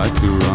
I to.